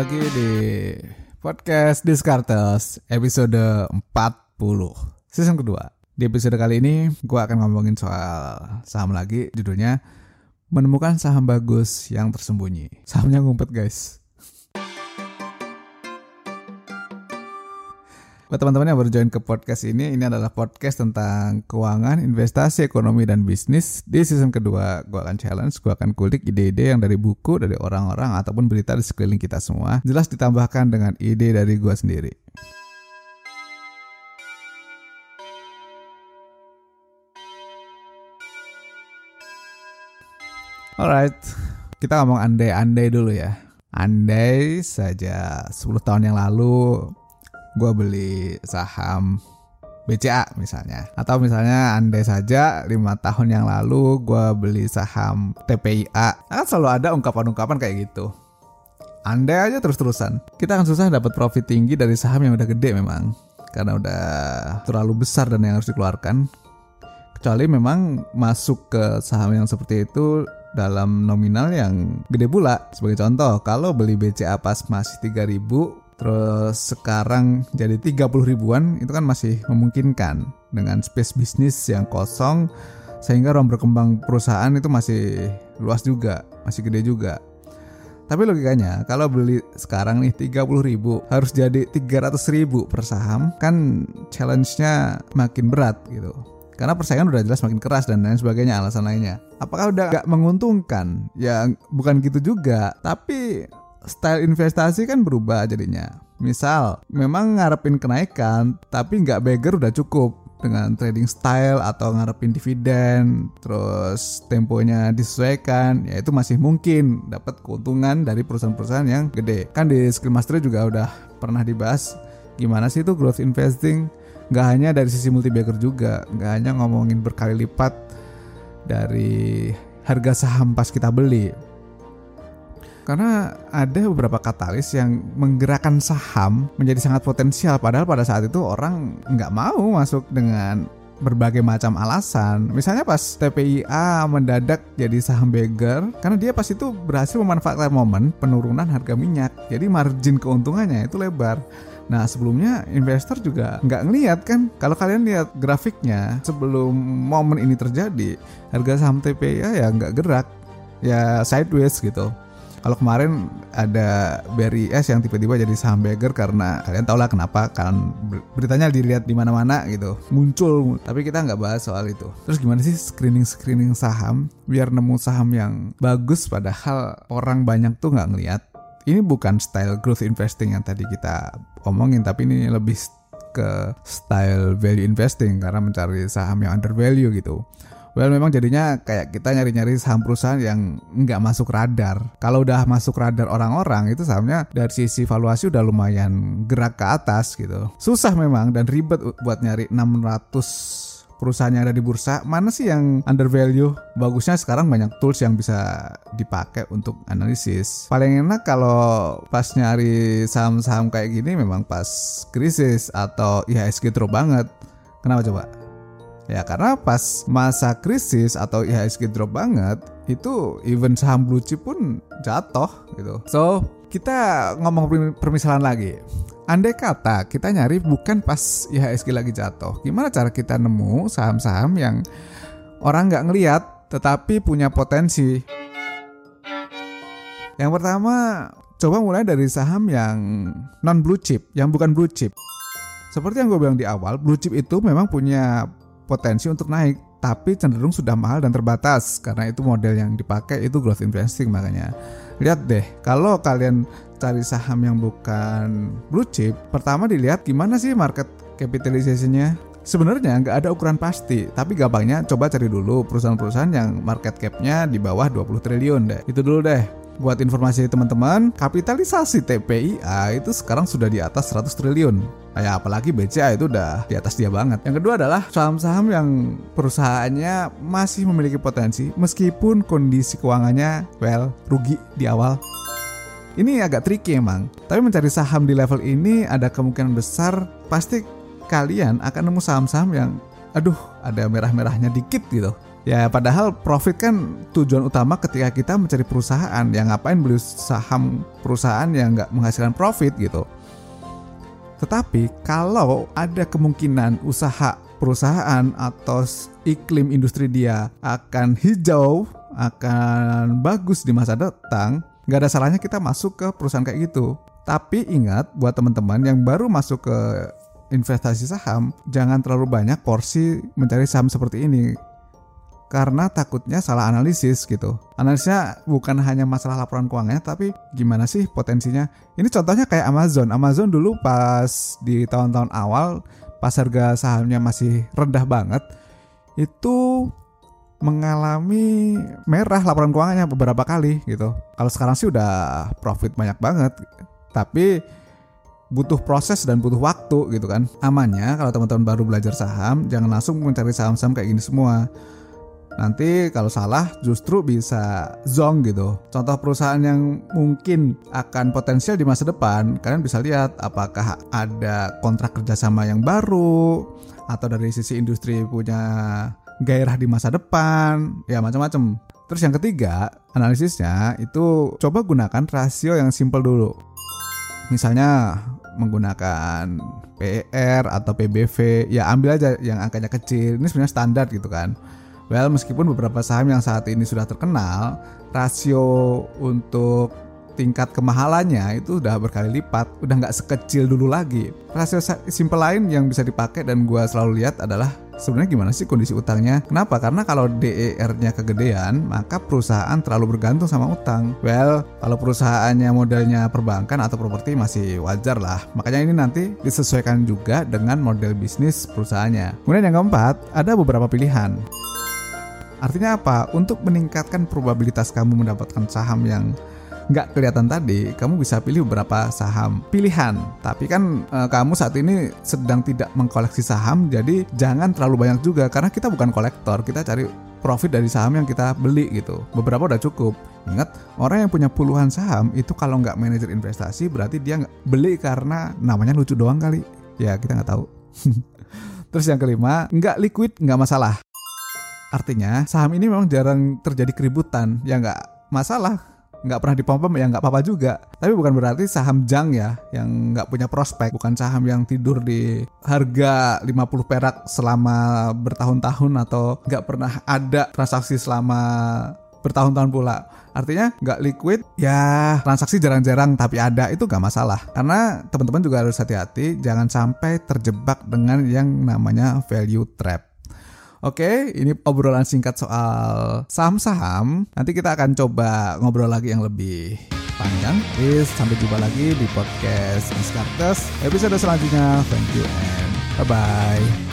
Lagi di podcast Discartes episode 40 season kedua. Di episode kali ini gue akan ngomongin soal saham lagi judulnya menemukan saham bagus yang tersembunyi. Sahamnya ngumpet guys. Buat teman-teman yang baru join ke podcast ini, ini adalah podcast tentang keuangan, investasi, ekonomi, dan bisnis. Di season kedua, gue akan challenge, gue akan kulik ide-ide yang dari buku, dari orang-orang, ataupun berita di sekeliling kita semua. Jelas ditambahkan dengan ide dari gue sendiri. Alright, kita ngomong andai-andai dulu ya. Andai saja 10 tahun yang lalu gue beli saham BCA misalnya. Atau misalnya andai saja lima tahun yang lalu gue beli saham TPIA kan selalu ada ungkapan-ungkapan kayak gitu. Andai aja terus-terusan kita akan susah dapat profit tinggi dari saham yang udah gede memang. Karena udah terlalu besar dan yang harus dikeluarkan. Kecuali memang masuk ke saham yang seperti itu dalam nominal yang gede pula. Sebagai contoh kalau beli BCA pas masih 3000 terus sekarang jadi 30 ribuan itu kan masih memungkinkan dengan space bisnis yang kosong sehingga ruang berkembang perusahaan itu masih luas juga, masih gede juga. Tapi logikanya kalau beli sekarang nih 30 ribu harus jadi 300 ribu per saham kan challenge-nya makin berat gitu. Karena persaingan udah jelas makin keras dan lain sebagainya alasan lainnya. Apakah udah gak menguntungkan? Ya bukan gitu juga. Tapi style investasi kan berubah jadinya. Misal, memang ngarepin kenaikan, tapi nggak beggar udah cukup dengan trading style atau ngarepin dividen, terus temponya disesuaikan, ya itu masih mungkin dapat keuntungan dari perusahaan-perusahaan yang gede. Kan di Skill Master juga udah pernah dibahas gimana sih itu growth investing. Nggak hanya dari sisi multi bagger juga, nggak hanya ngomongin berkali lipat dari harga saham pas kita beli, karena ada beberapa katalis yang menggerakkan saham menjadi sangat potensial padahal pada saat itu orang nggak mau masuk dengan berbagai macam alasan. Misalnya pas TPIA mendadak jadi saham beggar karena dia pas itu berhasil memanfaatkan momen penurunan harga minyak. Jadi margin keuntungannya itu lebar. Nah sebelumnya investor juga nggak ngeliat kan kalau kalian lihat grafiknya sebelum momen ini terjadi harga saham TPIA ya nggak gerak ya sideways gitu kalau kemarin ada Barry S yang tiba-tiba jadi saham beggar karena kalian tau lah kenapa kan beritanya dilihat di mana-mana gitu. Muncul tapi kita nggak bahas soal itu. Terus gimana sih screening screening saham biar nemu saham yang bagus padahal orang banyak tuh nggak ngeliat? Ini bukan style growth investing yang tadi kita omongin tapi ini lebih ke style value investing karena mencari saham yang under value gitu Well memang jadinya kayak kita nyari-nyari saham perusahaan yang nggak masuk radar. Kalau udah masuk radar orang-orang itu sahamnya dari sisi valuasi udah lumayan gerak ke atas gitu. Susah memang dan ribet buat nyari 600 perusahaan yang ada di bursa. Mana sih yang under value? Bagusnya sekarang banyak tools yang bisa dipakai untuk analisis. Paling enak kalau pas nyari saham-saham kayak gini memang pas krisis atau IHSG drop banget. Kenapa coba Ya karena pas masa krisis atau IHSG drop banget, itu even saham blue chip pun jatuh gitu. So, kita ngomong permisalan lagi. Andai kata kita nyari bukan pas IHSG lagi jatuh, gimana cara kita nemu saham-saham yang orang nggak ngeliat tetapi punya potensi? Yang pertama, coba mulai dari saham yang non blue chip, yang bukan blue chip. Seperti yang gue bilang di awal, blue chip itu memang punya potensi untuk naik, tapi cenderung sudah mahal dan terbatas karena itu model yang dipakai itu growth investing makanya. Lihat deh, kalau kalian cari saham yang bukan blue chip, pertama dilihat gimana sih market capitalization-nya. Sebenarnya nggak ada ukuran pasti, tapi gampangnya coba cari dulu perusahaan-perusahaan yang market cap-nya di bawah 20 triliun deh. Itu dulu deh. Buat informasi teman-teman, kapitalisasi TPIA itu sekarang sudah di atas 100 triliun. Nah, ya apalagi BCA itu udah di atas dia banget. Yang kedua adalah saham-saham yang perusahaannya masih memiliki potensi meskipun kondisi keuangannya well rugi di awal. Ini agak tricky emang. Tapi mencari saham di level ini ada kemungkinan besar pasti kalian akan nemu saham-saham yang aduh ada merah-merahnya dikit gitu Ya padahal profit kan tujuan utama ketika kita mencari perusahaan yang ngapain beli saham perusahaan yang nggak menghasilkan profit gitu. Tetapi kalau ada kemungkinan usaha perusahaan atau iklim industri dia akan hijau, akan bagus di masa datang, nggak ada salahnya kita masuk ke perusahaan kayak gitu. Tapi ingat buat teman-teman yang baru masuk ke investasi saham, jangan terlalu banyak porsi mencari saham seperti ini karena takutnya salah analisis gitu. Analisnya bukan hanya masalah laporan keuangannya, tapi gimana sih potensinya. Ini contohnya kayak Amazon. Amazon dulu pas di tahun-tahun awal, pas harga sahamnya masih rendah banget, itu mengalami merah laporan keuangannya beberapa kali gitu. Kalau sekarang sih udah profit banyak banget, tapi butuh proses dan butuh waktu gitu kan. Amannya kalau teman-teman baru belajar saham, jangan langsung mencari saham-saham kayak gini semua nanti kalau salah justru bisa zong gitu. Contoh perusahaan yang mungkin akan potensial di masa depan, kalian bisa lihat apakah ada kontrak kerjasama yang baru atau dari sisi industri punya gairah di masa depan, ya macam-macam. Terus yang ketiga, analisisnya itu coba gunakan rasio yang simple dulu. Misalnya menggunakan PER atau PBV, ya ambil aja yang angkanya kecil. Ini sebenarnya standar gitu kan Well, meskipun beberapa saham yang saat ini sudah terkenal, rasio untuk tingkat kemahalannya itu udah berkali lipat, udah nggak sekecil dulu lagi. Rasio simple lain yang bisa dipakai dan gue selalu lihat adalah sebenarnya gimana sih kondisi utangnya? Kenapa? Karena kalau DER-nya kegedean, maka perusahaan terlalu bergantung sama utang. Well, kalau perusahaannya modelnya perbankan atau properti masih wajar lah. Makanya ini nanti disesuaikan juga dengan model bisnis perusahaannya. Kemudian yang keempat, ada beberapa pilihan. Artinya apa? Untuk meningkatkan probabilitas kamu mendapatkan saham yang nggak kelihatan tadi, kamu bisa pilih beberapa saham pilihan. Tapi kan e, kamu saat ini sedang tidak mengkoleksi saham, jadi jangan terlalu banyak juga karena kita bukan kolektor, kita cari profit dari saham yang kita beli gitu. Beberapa udah cukup. Ingat, orang yang punya puluhan saham itu kalau nggak manajer investasi berarti dia beli karena namanya lucu doang kali. Ya kita nggak tahu. Terus yang kelima, nggak liquid nggak masalah. Artinya saham ini memang jarang terjadi keributan, ya nggak masalah. Nggak pernah dipom-pom ya nggak apa-apa juga. Tapi bukan berarti saham jang ya, yang nggak punya prospek. Bukan saham yang tidur di harga 50 perak selama bertahun-tahun atau nggak pernah ada transaksi selama bertahun-tahun pula. Artinya nggak liquid, ya transaksi jarang-jarang tapi ada itu nggak masalah. Karena teman-teman juga harus hati-hati, jangan sampai terjebak dengan yang namanya value trap. Oke, ini obrolan singkat soal saham-saham. Nanti kita akan coba ngobrol lagi yang lebih panjang. Please, sampai jumpa lagi di podcast Miskartes episode selanjutnya. Thank you and bye-bye.